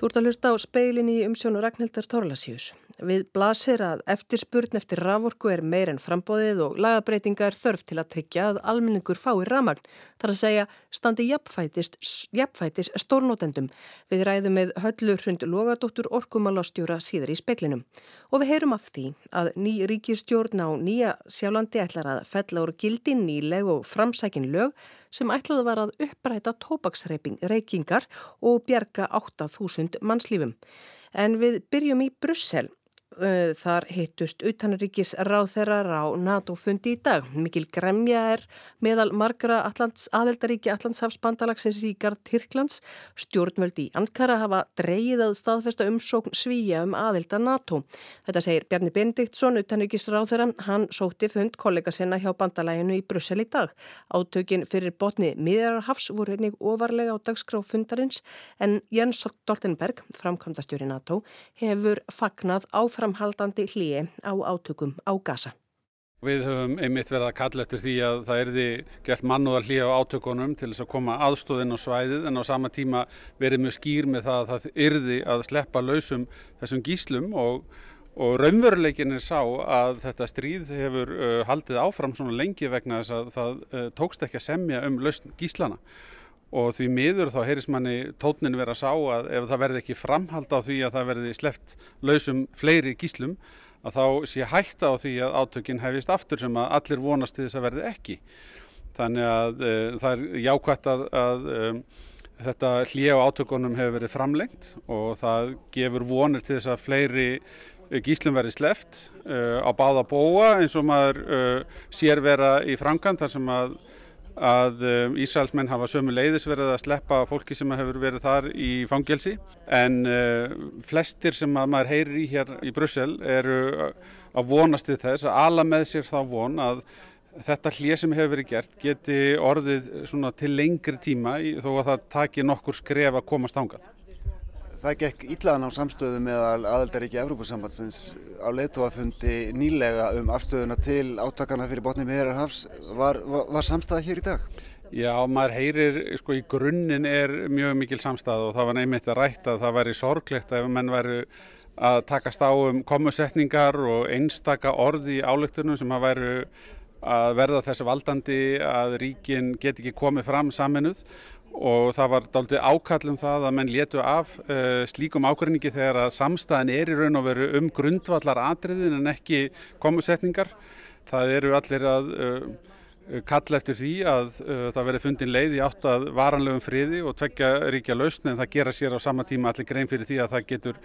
Þú ert að hlusta á speilin í umsjónu Ragnhildar Torlasjús. Við blasir að eftirspurn eftir raforku er meir en frambóðið og lagabreitinga er þörf til að tryggja að almenningur fái ramagn. Það er að segja standi jafnfætis stórnótendum. Við ræðum með höllu hrund logadóttur orkumálástjóra síðar í speklinum. Og við heyrum af því að ný ríkistjórn á nýja sjálandi ætlar að fella úr gildi nýleg og framsækin lög sem ætlaði var að uppræta tópaksreikingar og bjerga 8000 mannslífum. En við byrjum í Brussel. Eh, þar hittust utanríkis ráþerar á NATO-fundi í dag. Mikil gremja er meðal margra Allands, aðeldaríki Allandshafsbandalagsins í Gard Tyrklands. Stjórnvöldi í Ankara hafa dreyið að staðfesta umsókn svíja um aðelda NATO. Þetta segir Bjarni Bendiktsson, utanríkis ráþera. Hann sótti fund kollega sinna hjá bandalæginu í Brussel í dag. Átökin fyrir botni miðararhafs voru einnig ofarlega á dagskráfundarins en Jens Stoltenberg, framkvæmdastjóri NATO, hefur fagnað áfram áframhaldandi hlýi á átökum á gasa. Við höfum einmitt verið að kalla eftir því að það erði gert mannúðar hlýja á átökunum til þess að koma aðstóðin á svæðið en á sama tíma verið mjög skýr með það að það erði að sleppa lausum þessum gíslum og, og raunveruleikin er sá að þetta stríð hefur uh, haldið áfram svona lengi vegna þess að það uh, tókst ekki að semja um lausn gíslana og því miður þá heyrðis manni tótnin vera að sá að ef það verði ekki framhald á því að það verði sleppt lausum fleiri gíslum að þá sé hætta á því að átökinn hefist aftur sem að allir vonast til þess að verði ekki. Þannig að e, það er jákvæmt að, að e, þetta hlið á átökunum hefur verið framlengt og það gefur vonir til þess að fleiri gíslum verði sleft e, á báða bóa eins og maður e, sér vera í framkant þar sem að að um, Ísraelsmenn hafa sömu leiðis verið að sleppa fólki sem hefur verið þar í fangelsi en uh, flestir sem maður heyrir í hér í Brussel eru að vonast til þess að ala með sér þá von að þetta hlið sem hefur verið gert geti orðið til lengri tíma þó að það taki nokkur skref að komast ángað. Það gekk íllagan á samstöðu meðal aðeldaríki Evrópusambandsins á leituafundi nýlega um afstöðuna til átakana fyrir botni meðarhafs. Var, var, var samstæða hér í dag? Já, maður heyrir, sko í grunninn er mjög mikil samstæða og það var neymitt að rætta að það væri sorglegt ef menn væri að takast á um komusetningar og einstaka orði í álöktunum sem að væri að verða þessi valdandi að ríkin get ekki komið fram saminuð og það var dálítið ákallum það að menn letu af uh, slíkum ákvörningi þegar að samstæðin er í raun og veru um grundvallar atriðin en ekki komusetningar. Það eru allir að uh, kalla eftir því að uh, það veri fundin leið í átt að varanlegum friði og tveggja ríkja lausn en það gera sér á sama tíma allir grein fyrir því að það getur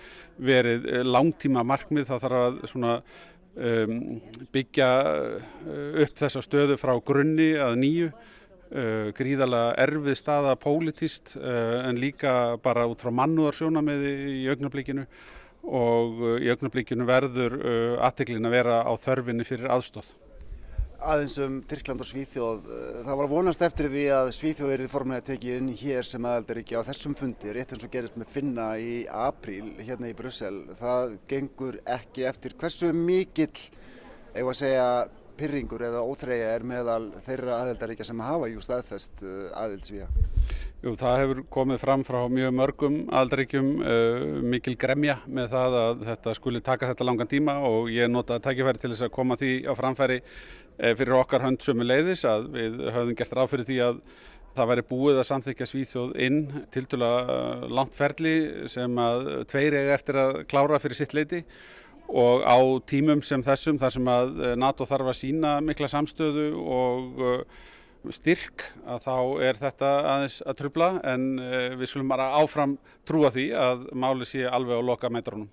verið langtíma markmið. Það þarf að svona, um, byggja upp þessa stöðu frá grunni að nýju Uh, gríðarlega erfið staða pólitist uh, en líka bara út frá mannúðarsjónameði í augnablikinu og uh, í augnablikinu verður aðteglin að vera á þörfinni fyrir aðstóð. Aðeins um Tyrkland og Svíþjóð, það var vonast eftir því að Svíþjóð erið formlega tekið inn hér sem aðeldar ekki á þessum fundi, rétt eins og gerist með finna í apríl hérna í Brussel. Það gengur ekki eftir hversu mikill, eigum að segja, pyrringur eða óþreyja er meðal þeirra aðeldaríkja sem hafa jú staðfest uh, aðeldsvíja? Jú, það hefur komið fram frá mjög mörgum aðeldaríkjum uh, mikil gremja með það að þetta skuli taka þetta langan tíma og ég nota tækifæri til þess að koma því á framfæri uh, fyrir okkar hönd sömu leiðis að við höfum gert ráð fyrir því að það væri búið að samþykja Svíþjóð inn til dala uh, langt ferli sem að tveir eiga eftir að klára fyrir sitt leiti og á tímum sem þessum þar sem að eh, NATO þarf að sína mikla samstöðu og eh, styrk að þá er þetta aðeins að trubla en eh, við skulum bara áfram trúa því að máli sé alveg á loka metrunum.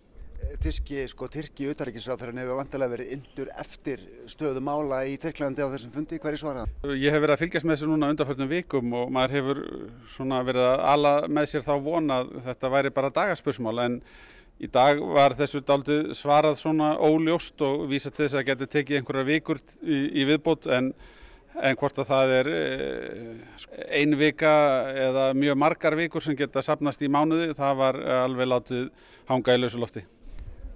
Tyrki, sko, Tyrki utaríkisráþurinn hefur vantilega verið yndur eftir stöðu mála í Tyrklandi á þessum fundi. Hver er svarað? Ég hef verið að fylgjast með þessu núna undanförnum vikum og maður hefur verið að ala með sér þá vona að þetta væri bara dagaspursmál en Í dag var þessu daldið svarað svona óljóst og vísa til þess að geti tekið einhverja vikur í, í viðbót en, en hvort að það er eh, ein vika eða mjög margar vikur sem geta sapnast í mánuði, það var alveg látið hanga í lausu lofti.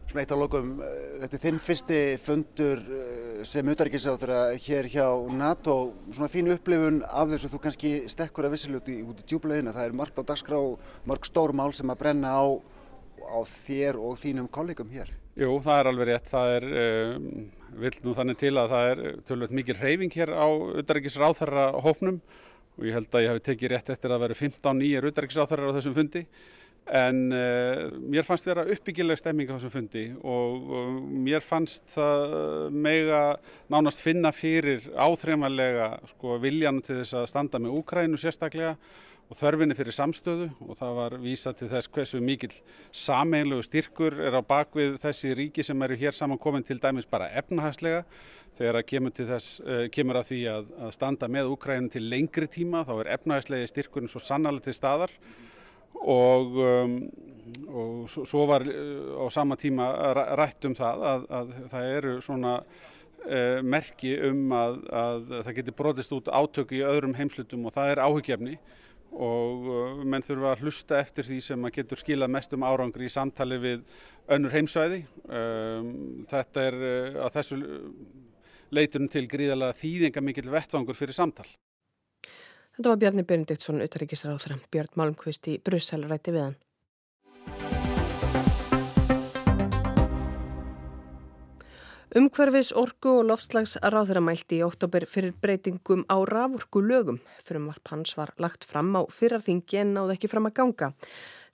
Svona eitt á lokum, eh, þetta er þinn fyrsti fundur eh, sem auðarrikiðsáður hér hjá NATO, svona þín upplifun af þessu þú kannski stekkur að vissiluti út í djúblegin að það er margt á dagskrá, marg stór mál sem að brenna á á þér og þínum kollegum hér? Jú, það er alveg rétt. Það er, um, vill nú þannig til að það er tölvöld mikil reyfing hér á auðarriksráþarra hópnum og ég held að ég hafi tekið rétt eftir að vera 15 nýjar auðarriksráþarra á þessum fundi en uh, mér fannst vera uppbyggileg stemming á þessum fundi og, og mér fannst það mega nánast finna fyrir áþreifanlega sko, viljan til þess að standa með Úkrænu sérstaklega og þörfinni fyrir samstöðu. Og það var vísa til þess hversu mikill sameilegu styrkur er á bakvið þessi ríki sem eru hér samankomin til dæmis bara efnahagslega. Þegar að kemur, þess, uh, kemur að því að, að standa með Úkrænu til lengri tíma þá er efnahagslegi styrkurinn svo sannarlega til staðar og, um, og svo var uh, á sama tíma rætt um það að, að það eru svona uh, merki um að, að það getur brotist út átöku í öðrum heimslutum og það er áhugjefni og uh, menn þurfa að hlusta eftir því sem að getur skilað mest um árangri í samtali við önnur heimsvæði. Um, þetta er uh, að þessu leitunum til gríðalega þýðinga mikil vettvangur fyrir samtal. Þetta var Bjarni Benediktsson, utaríkisráþra, Björn Malmqvist í Brussel rætti við hann. Umhverfis orgu og loftslags ráðuramælti í oktober fyrir breytingum á rafurku lögum. Frumvarp hans var lagt fram á fyrarþingi en náði ekki fram að ganga.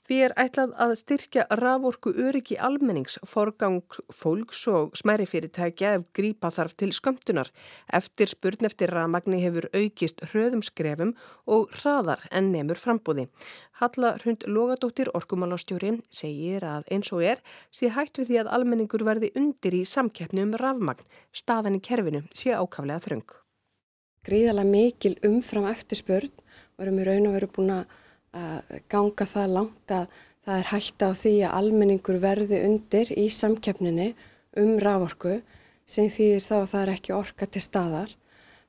Því er ætlað að styrkja raforku öryggi almennings, forgang fólks og smæri fyrirtækja ef grípa þarf til skömmtunar. Eftir spurn eftir ramagni hefur aukist hröðum skrefum og hraðar en nefnur frambúði. Halla Hrund Logadóttir, orkumálástjóri, segir að eins og er sé hægt við því að almenningur verði undir í samkeppni um rafmagn. Staðan í kerfinu sé ákaflega þröng. Gríðala mikil umfram eftir spurn erum í raun og veru búin að að ganga það langt að það er hægt á því að almenningur verði undir í samkeppninni um raforku sem þýðir þá að það er ekki orka til staðar.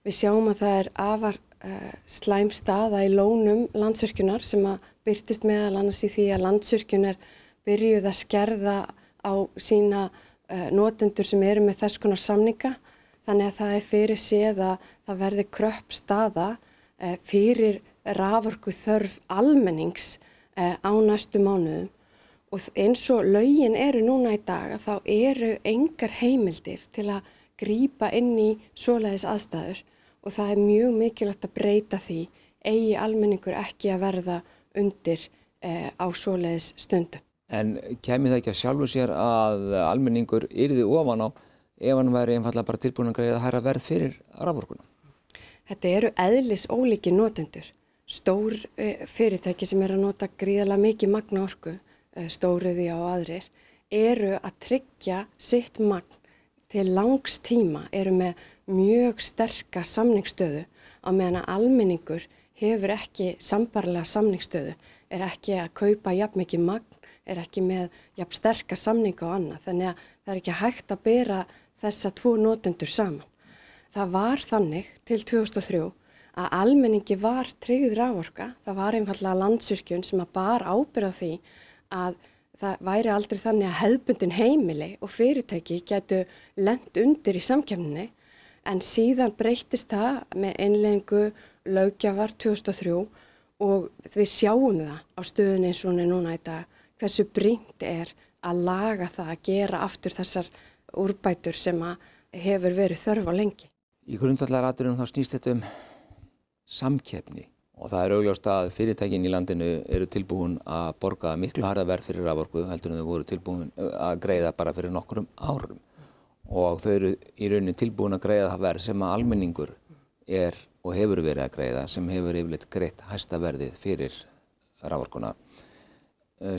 Við sjáum að það er afar uh, slæm staða í lónum landsvirkjunar sem að byrtist meðal annars í því að landsvirkjunar byrjuð að skerða á sína uh, notendur sem eru með þess konar samninga þannig að það er fyrir séð að það verði kröpp staða uh, fyrir raforku þörf almennings eh, á næstu mánuðum og eins og laugin eru núna í dag að þá eru engar heimildir til að grýpa inn í svoleiðis aðstæður og það er mjög mikilvægt að breyta því eigi almenningur ekki að verða undir eh, á svoleiðis stundu. En kemur það ekki að sjálfu sér að almenningur yrði ofan á ef hann væri einfallega bara tilbúin að greiða að hæra verð fyrir raforkuna? Þetta eru eðlis ólíki notendur stór eh, fyrirtæki sem er að nota gríðala mikið magna orku, eh, stóriði á aðrir, eru að tryggja sitt magn til langs tíma, eru með mjög sterka samningsstöðu á meðan að almenningur hefur ekki sambarlega samningsstöðu, er ekki að kaupa jafn mikið magn, er ekki með jafn sterka samninga og annað. Þannig að það er ekki hægt að bera þessa tvo notendur saman. Það var þannig til 2003 að almenningi var tryggð rávorka. Það var einfallega landsvirkjun sem að bar ábyrða því að það væri aldrei þannig að hefbundin heimili og fyrirtæki getu lend undir í samkjöfninni en síðan breytist það með einlengu lögjafar 2003 og við sjáum það á stöðunni eins og núna dag hversu brínt er að laga það að gera aftur þessar úrbætur sem að hefur verið þörf á lengi. Í grundallar aðurum þá snýst þetta um samkeppni. Og það er augljóst að fyrirtækin í landinu eru tilbúin að borga miklu harða verð fyrir raforku heldur en þau voru tilbúin að greiða bara fyrir nokkurum árum. Og þau eru í rauninni tilbúin að greiða það verð sem að almenningur er og hefur verið að greiða sem hefur yfirleitt greitt hæsta verðið fyrir raforkuna.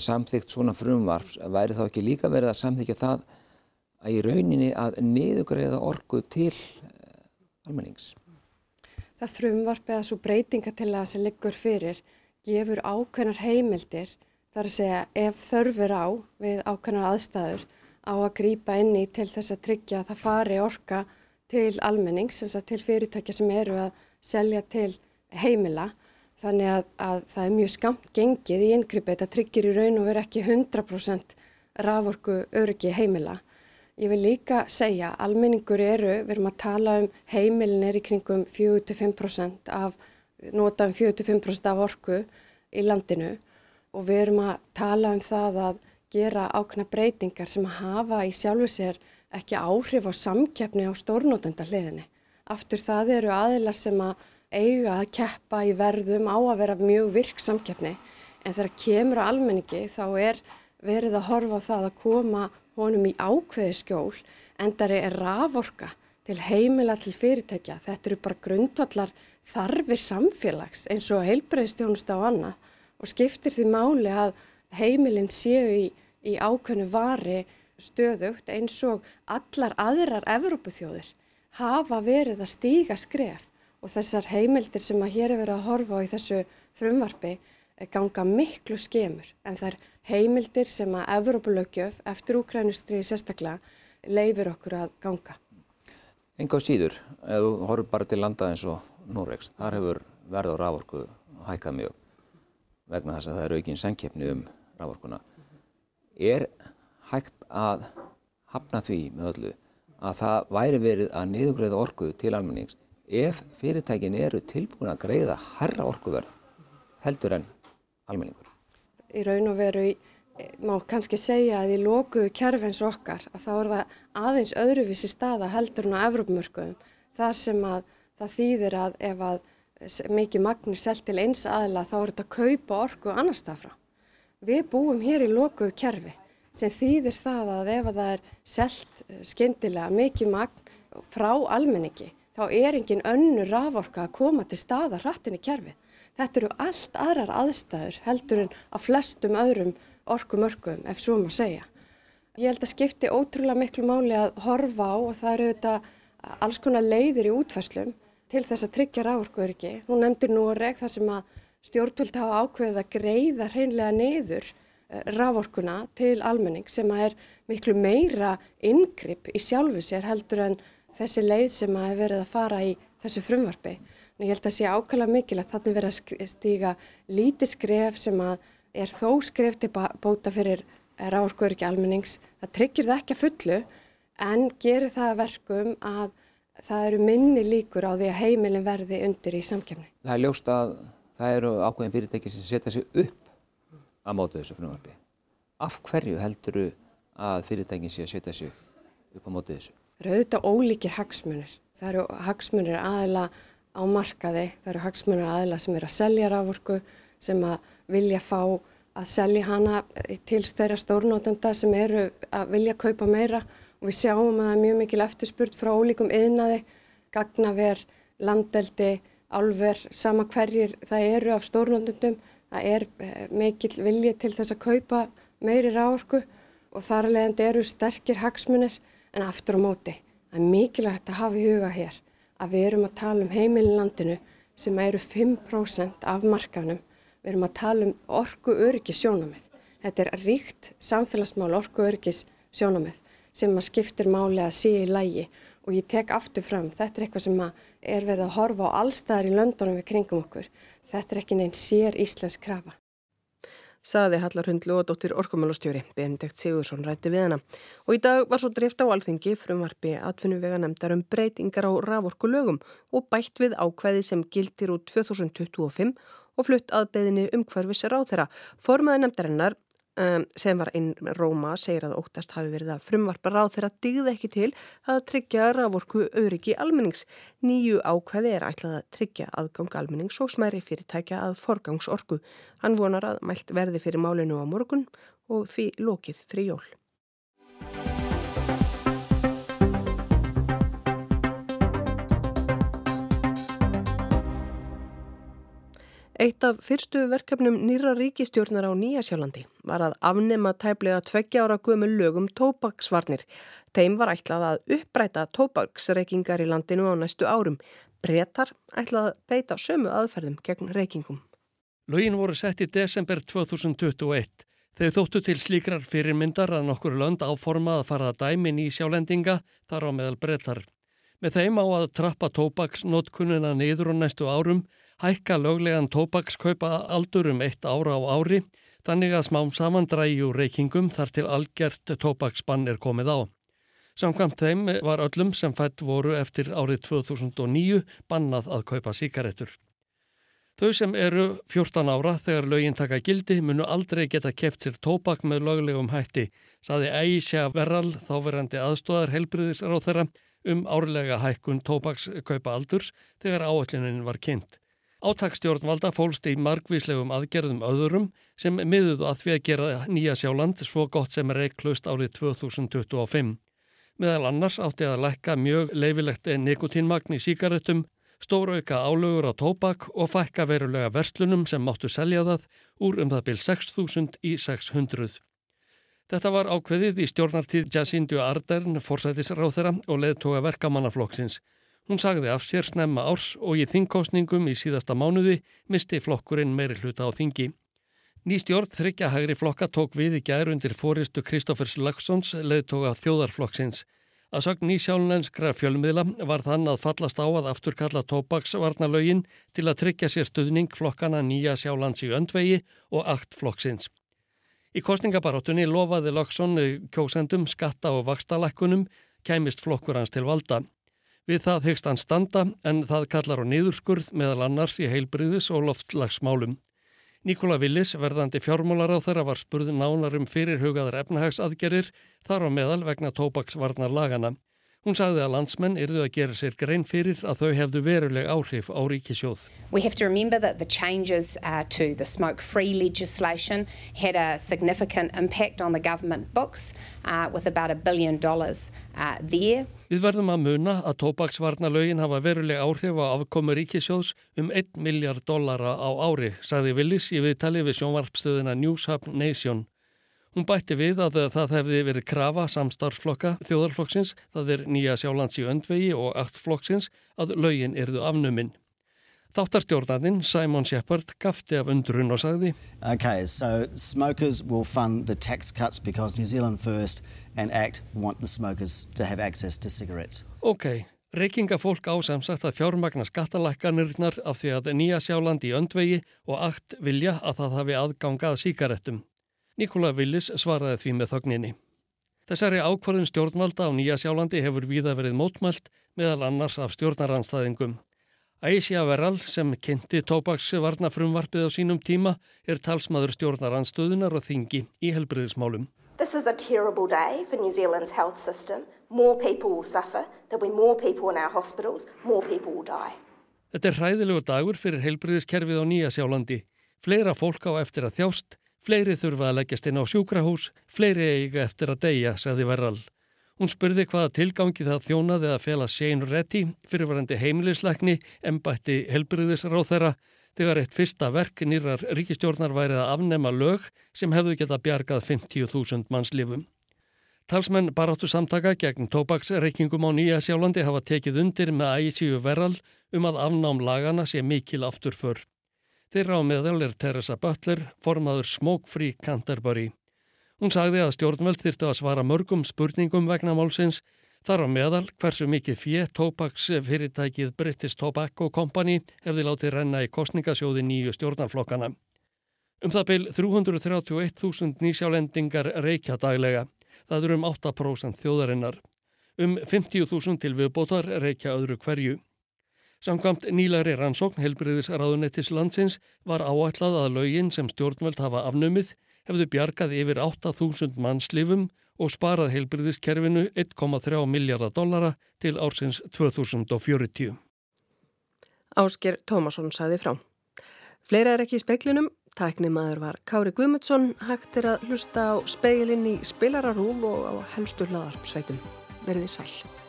Samþygt svona frumvarp væri þá ekki líka verið að samþykja það að í rauninni að niðugreiða orku til almennings það frumvarp eða svo breytingatilla sem liggur fyrir gefur ákveðnar heimildir þar að segja ef þörfur á við ákveðnar aðstæður á að grýpa inn í til þess að tryggja að það fari orka til almennings, til fyrirtækja sem eru að selja til heimila. Þannig að, að það er mjög skamt gengið í inngripi, þetta tryggir í raun og veru ekki 100% raforku öryggi heimila. Ég vil líka segja, almenningur eru, við erum að tala um heimilin er í kringum 45% af, nota um 45% af orku í landinu og við erum að tala um það að gera ákveðna breytingar sem hafa í sjálfu sér ekki áhrif á samkeppni á stórnótenda hliðinni. Aftur það eru aðilar sem að eiga að keppa í verðum á að vera mjög virk samkeppni en þegar kemur á almenningi þá er verið að horfa á það að koma honum í ákveði skjól endari er raforka til heimila til fyrirtækja. Þetta eru bara grundvallar þarfir samfélags eins og heilbreyðstjónusta og annað og skiptir því máli að heimilin séu í, í ákveðnu vari stöðugt eins og allar aðrar Evrópuþjóðir hafa verið að stíga skref og þessar heimildir sem að hér er verið að horfa á í þessu frumvarfi eh, ganga miklu skemur en það er heimildir sem að Evrópulögjöf eftir úkrænustriði sérstaklega leifir okkur að ganga. Enga á síður, ef þú horfur bara til landa eins og Norregs, þar hefur verð á rávorku hækkað mjög vegna þess að það eru ekki einn senkjefni um rávorkuna. Er hægt að hafna því með öllu að það væri verið að niðugreiða orku til almennings ef fyrirtækin eru tilbúin að greiða herra orkuverð heldur en almenningur? Í raun og veru í má kannski segja að í lókuðu kjærfeins okkar að þá er það aðeins öðruvísi staða heldur en á Evrópumörkuðum þar sem að það þýðir að ef að mikið magnir selt til eins aðla þá er þetta að kaupa orku annar stað frá. Við búum hér í lókuðu kjærfi sem þýðir það að ef að það er selt eh, skindilega mikið magn frá almenningi þá er engin önnu raforka að koma til staða hrattin í kjærfi. Þetta eru allt aðrar aðstæður heldur en á flestum öðrum orkumörkum ef svo maður segja. Ég held að skipti ótrúlega miklu máli að horfa á og það eru þetta alls konar leiðir í útfæslum til þess að tryggja rávorkuöryggi. Þú nefndir nú að reg það sem að stjórnvöld hafa ákveðið að greiða hreinlega niður eh, rávorkuna til almenning sem að er miklu meira yngripp í sjálfu sér heldur en þessi leið sem að er verið að fara í þessu frumvarfi. En ég held að sé ákveðlega mikil að þannig verið að stíga lítið skref sem að er þó skref til bóta fyrir ráðurkvörki almennings. Það tryggir það ekki að fullu en gerir það verkum að það eru minni líkur á því að heimilin verði undir í samkjöfni. Það er ljóst að það eru ákveðin fyrirtæki sem setja sig upp að móta þessu frumvarfi. Af hverju heldur að fyrirtækin sé að setja sig upp að móta þessu? Það eru auðvitað ólíkir hagsmunir. Það eru hagsmunir aðila á markaði, það eru hagsmunir aðila sem eru að selja rávorku sem að vilja fá að selja hana til þeirra stórnótenda sem eru að vilja kaupa meira. Og við sjáum að það er mjög mikil eftirspurt frá ólíkum yðnaði, gagnaver, landeldi, álver, sama hverjir það eru af stórnótendum, það er eh, mikil vilja til þess að kaupa meiri ráorku og þar alveg eru sterkir hagsmunir. En aftur á móti. Það er mikilvægt að hafa í huga hér að við erum að tala um heimilin landinu sem eru 5% af markanum Við erum að tala um orku öryggis sjónamið. Þetta er ríkt samfélagsmál orku öryggis sjónamið sem að skiptir máli að sé í lægi og ég tek aftur fram. Þetta er eitthvað sem er verið að horfa á allstæðar í löndunum við kringum okkur. Þetta er ekki neinn sér Íslands krafa. Saði Hallar Hundlu og dóttir Orkumálustjóri, Benedikt Sigursson rætti við hana. Og í dag var svo drift á alþingi frumvarfi atfinnu vega nefndar um breytingar á raforku lögum og bætt við ákveði sem gildir úr 2025 og flutt aðbeðinni umhverfis ráð þeirra. Formaði nefndarinnar um, sem var einn Róma segir að óttast hafi verið að frumvarpa ráð þeirra digði ekki til að tryggja rávorku öryggi almennings. Nýju ákveði er ætlað að tryggja aðgang almennings og smæri fyrirtækja að forgangsorku. Hann vonar að mælt verði fyrir málinu á morgun og því lokið fri jól. Eitt af fyrstu verkefnum nýra ríkistjórnar á Nýjasjálandi var að afnema tæplega tveggja ára guðmu lögum tópaksvarnir. Þeim var ætlað að uppræta tópaksreikingar í landinu á næstu árum. Bretar ætlað að beita sömu aðferðum gegn reikingum. Lögin voru sett í desember 2021. Þeir þóttu til slíkrar fyrirmyndar að nokkur lönd áforma að fara að dæmin í sjálendinga þar á meðal bretar. Með þeim á að trappa tópaksnótkunina niður á næstu árum hækka löglegan tóbakskaupa aldur um eitt ára á ári þannig að smám saman dræju reykingum þar til algjert tóbaksbann er komið á. Samkvæmt þeim var öllum sem fætt voru eftir árið 2009 bannað að kaupa síkaretur. Þau sem eru 14 ára þegar lögin taka gildi munu aldrei geta keft sér tóbak með löglegum hætti, saði Æsja Verral, þáverandi aðstóðar helbriðisráð þeirra um árlega hækkun tóbakskaupa aldurs þegar áallunin var kynnt. Átaksstjórnvalda fólst í margvíslegum aðgerðum öðrum sem miðuðu að því að gera Nýja Sjáland svo gott sem reiklust árið 2025. Meðal annars átti að lækka mjög leifilegt nikotínmagn í síkaretum stórauka álögur á tóbak og fækka verulega verslunum sem máttu selja það úr um það byl 6.000 í 600. Þetta var ákveðið í stjórnartíð Jacindu Ardern, forsætisráþera og leðtoga verkamannaflokksins. Hún sagði af sér snemma árs og í þingkostningum í síðasta mánuði misti flokkurinn meiri hluta á þingi. Ný stjórn þryggja hægri flokka tók við í gærundir fóristu Kristófers Lagsons leðtoga þjóðarflokksins. Að sögn í sjálfnenskra fjölmiðla var þann að fallast á að afturkalla tópaksvarnalögin til að tryggja sér stuðning flokkana nýja sjálflands í öndvegi og akt flokksins. Í kostningabaróttunni lofaði Lóksson kjósendum skatta og vakstalækkunum kæmist flokkur hans til valda. Við það hyggst hann standa en það kallar á niðurskurð meðal annars í heilbriðis og loftlagsmálum. Nikola Willis, verðandi fjármólar á þeirra, var spurð nánar um fyrirhugaðar efnahagsadgerir þar á meðal vegna tópaksvarnar lagana. Hún sagði að landsmenn yrðu að gera sér grein fyrir að þau hefðu veruleg áhrif á ríkisjóð. We have to remember that the changes uh, to the smoke-free legislation had a significant impact on the government books uh, with about a billion dollars uh, there. Við verðum að muna að tópaksvarnalögin hafa veruleg áhrif á afkomi ríkisjóðs um 1 miljard dollara á ári, sagði Willis í viðtali við sjónvarpstöðina News Hub Nation. Hún bætti við að það hefði verið krafa samstarflokka þjóðarflokksins, það er nýja sjálands í öndvegi og aktflokksins að laugin erðu afnuminn. Þáttarstjórnarnin Simon Shepard gafti af undrun og sagði Okay, so smokers will fund the tax cuts because New Zealand First and ACT want the smokers to have access to cigarettes. Ok, reykingafólk á samsagt að fjármagna skattalækkanirnar af því að nýja sjáland í öndvegi og ACT vilja að það hafi aðgangað síkaretum. Nikola Willis svaraði því með þögninni. Þessari ákvarðin stjórnvalda á Nýja sjálandi hefur víða verið mótmælt meðal annars af stjórnaranstæðingum. Æsja Verral sem kynnti tópaksvarna frumvarpið á sínum tíma er talsmaður stjórnaranstöðunar og þingi í helbriðismálum. This is a terrible day for New Zealand's health system. More people will suffer, there'll be more people in our hospitals, more people will die. Þetta er hræðilegu dagur fyrir helbriðiskerfið á Nýja sjálandi. Fleira fólk á eftir að þjást Fleiri þurfa að leggjast inn á sjúkrahús, fleiri eiga eftir að deyja, sagði Verral. Hún spurði hvaða tilgangi það þjónaði að fela Shane Reddy, fyrirvarandi heimilisleikni, embætti helbriðisráð þeirra, þegar eitt fyrsta verk nýrar ríkistjórnar værið að afnema lög sem hefðu geta bjargað 50.000 mannslifum. Talsmenn baráttu samtaka gegn tóbaksreikingum á Nýja sjálandi hafa tekið undir með æsíu Verral um að afnám lagana sé mikil aftur fyrr. Þeirra á meðal er Teresa Butler, formaður Smoke Free Canterbury. Hún sagði að stjórnveld þyrtu að svara mörgum spurningum vegna málsins, þar á meðal hversu mikið fjö tópaks fyrirtækið British Tobacco Company hefði látið renna í kostningasjóði nýju stjórnanflokkana. Um það byl 331.000 nýsjálendingar reykja daglega, það eru um 8% þjóðarinnar. Um 50.000 til viðbótar reykja öðru hverju. Samkvamt nýlari rannsókn helbriðisraðunettis landsins var áætlað að laugin sem stjórnvöld hafa afnumið hefðu bjargað yfir 8.000 mannslifum og sparað helbriðiskerfinu 1,3 miljardar dollara til ársins 2040. Ásker Tómasson saði frá. Fleira er ekki í speiklinum. Tæknimaður var Kári Guðmundsson, hægt er að hlusta á speilin í spilararúm og á helstu hlaðarpsveitum. Verðið sæl.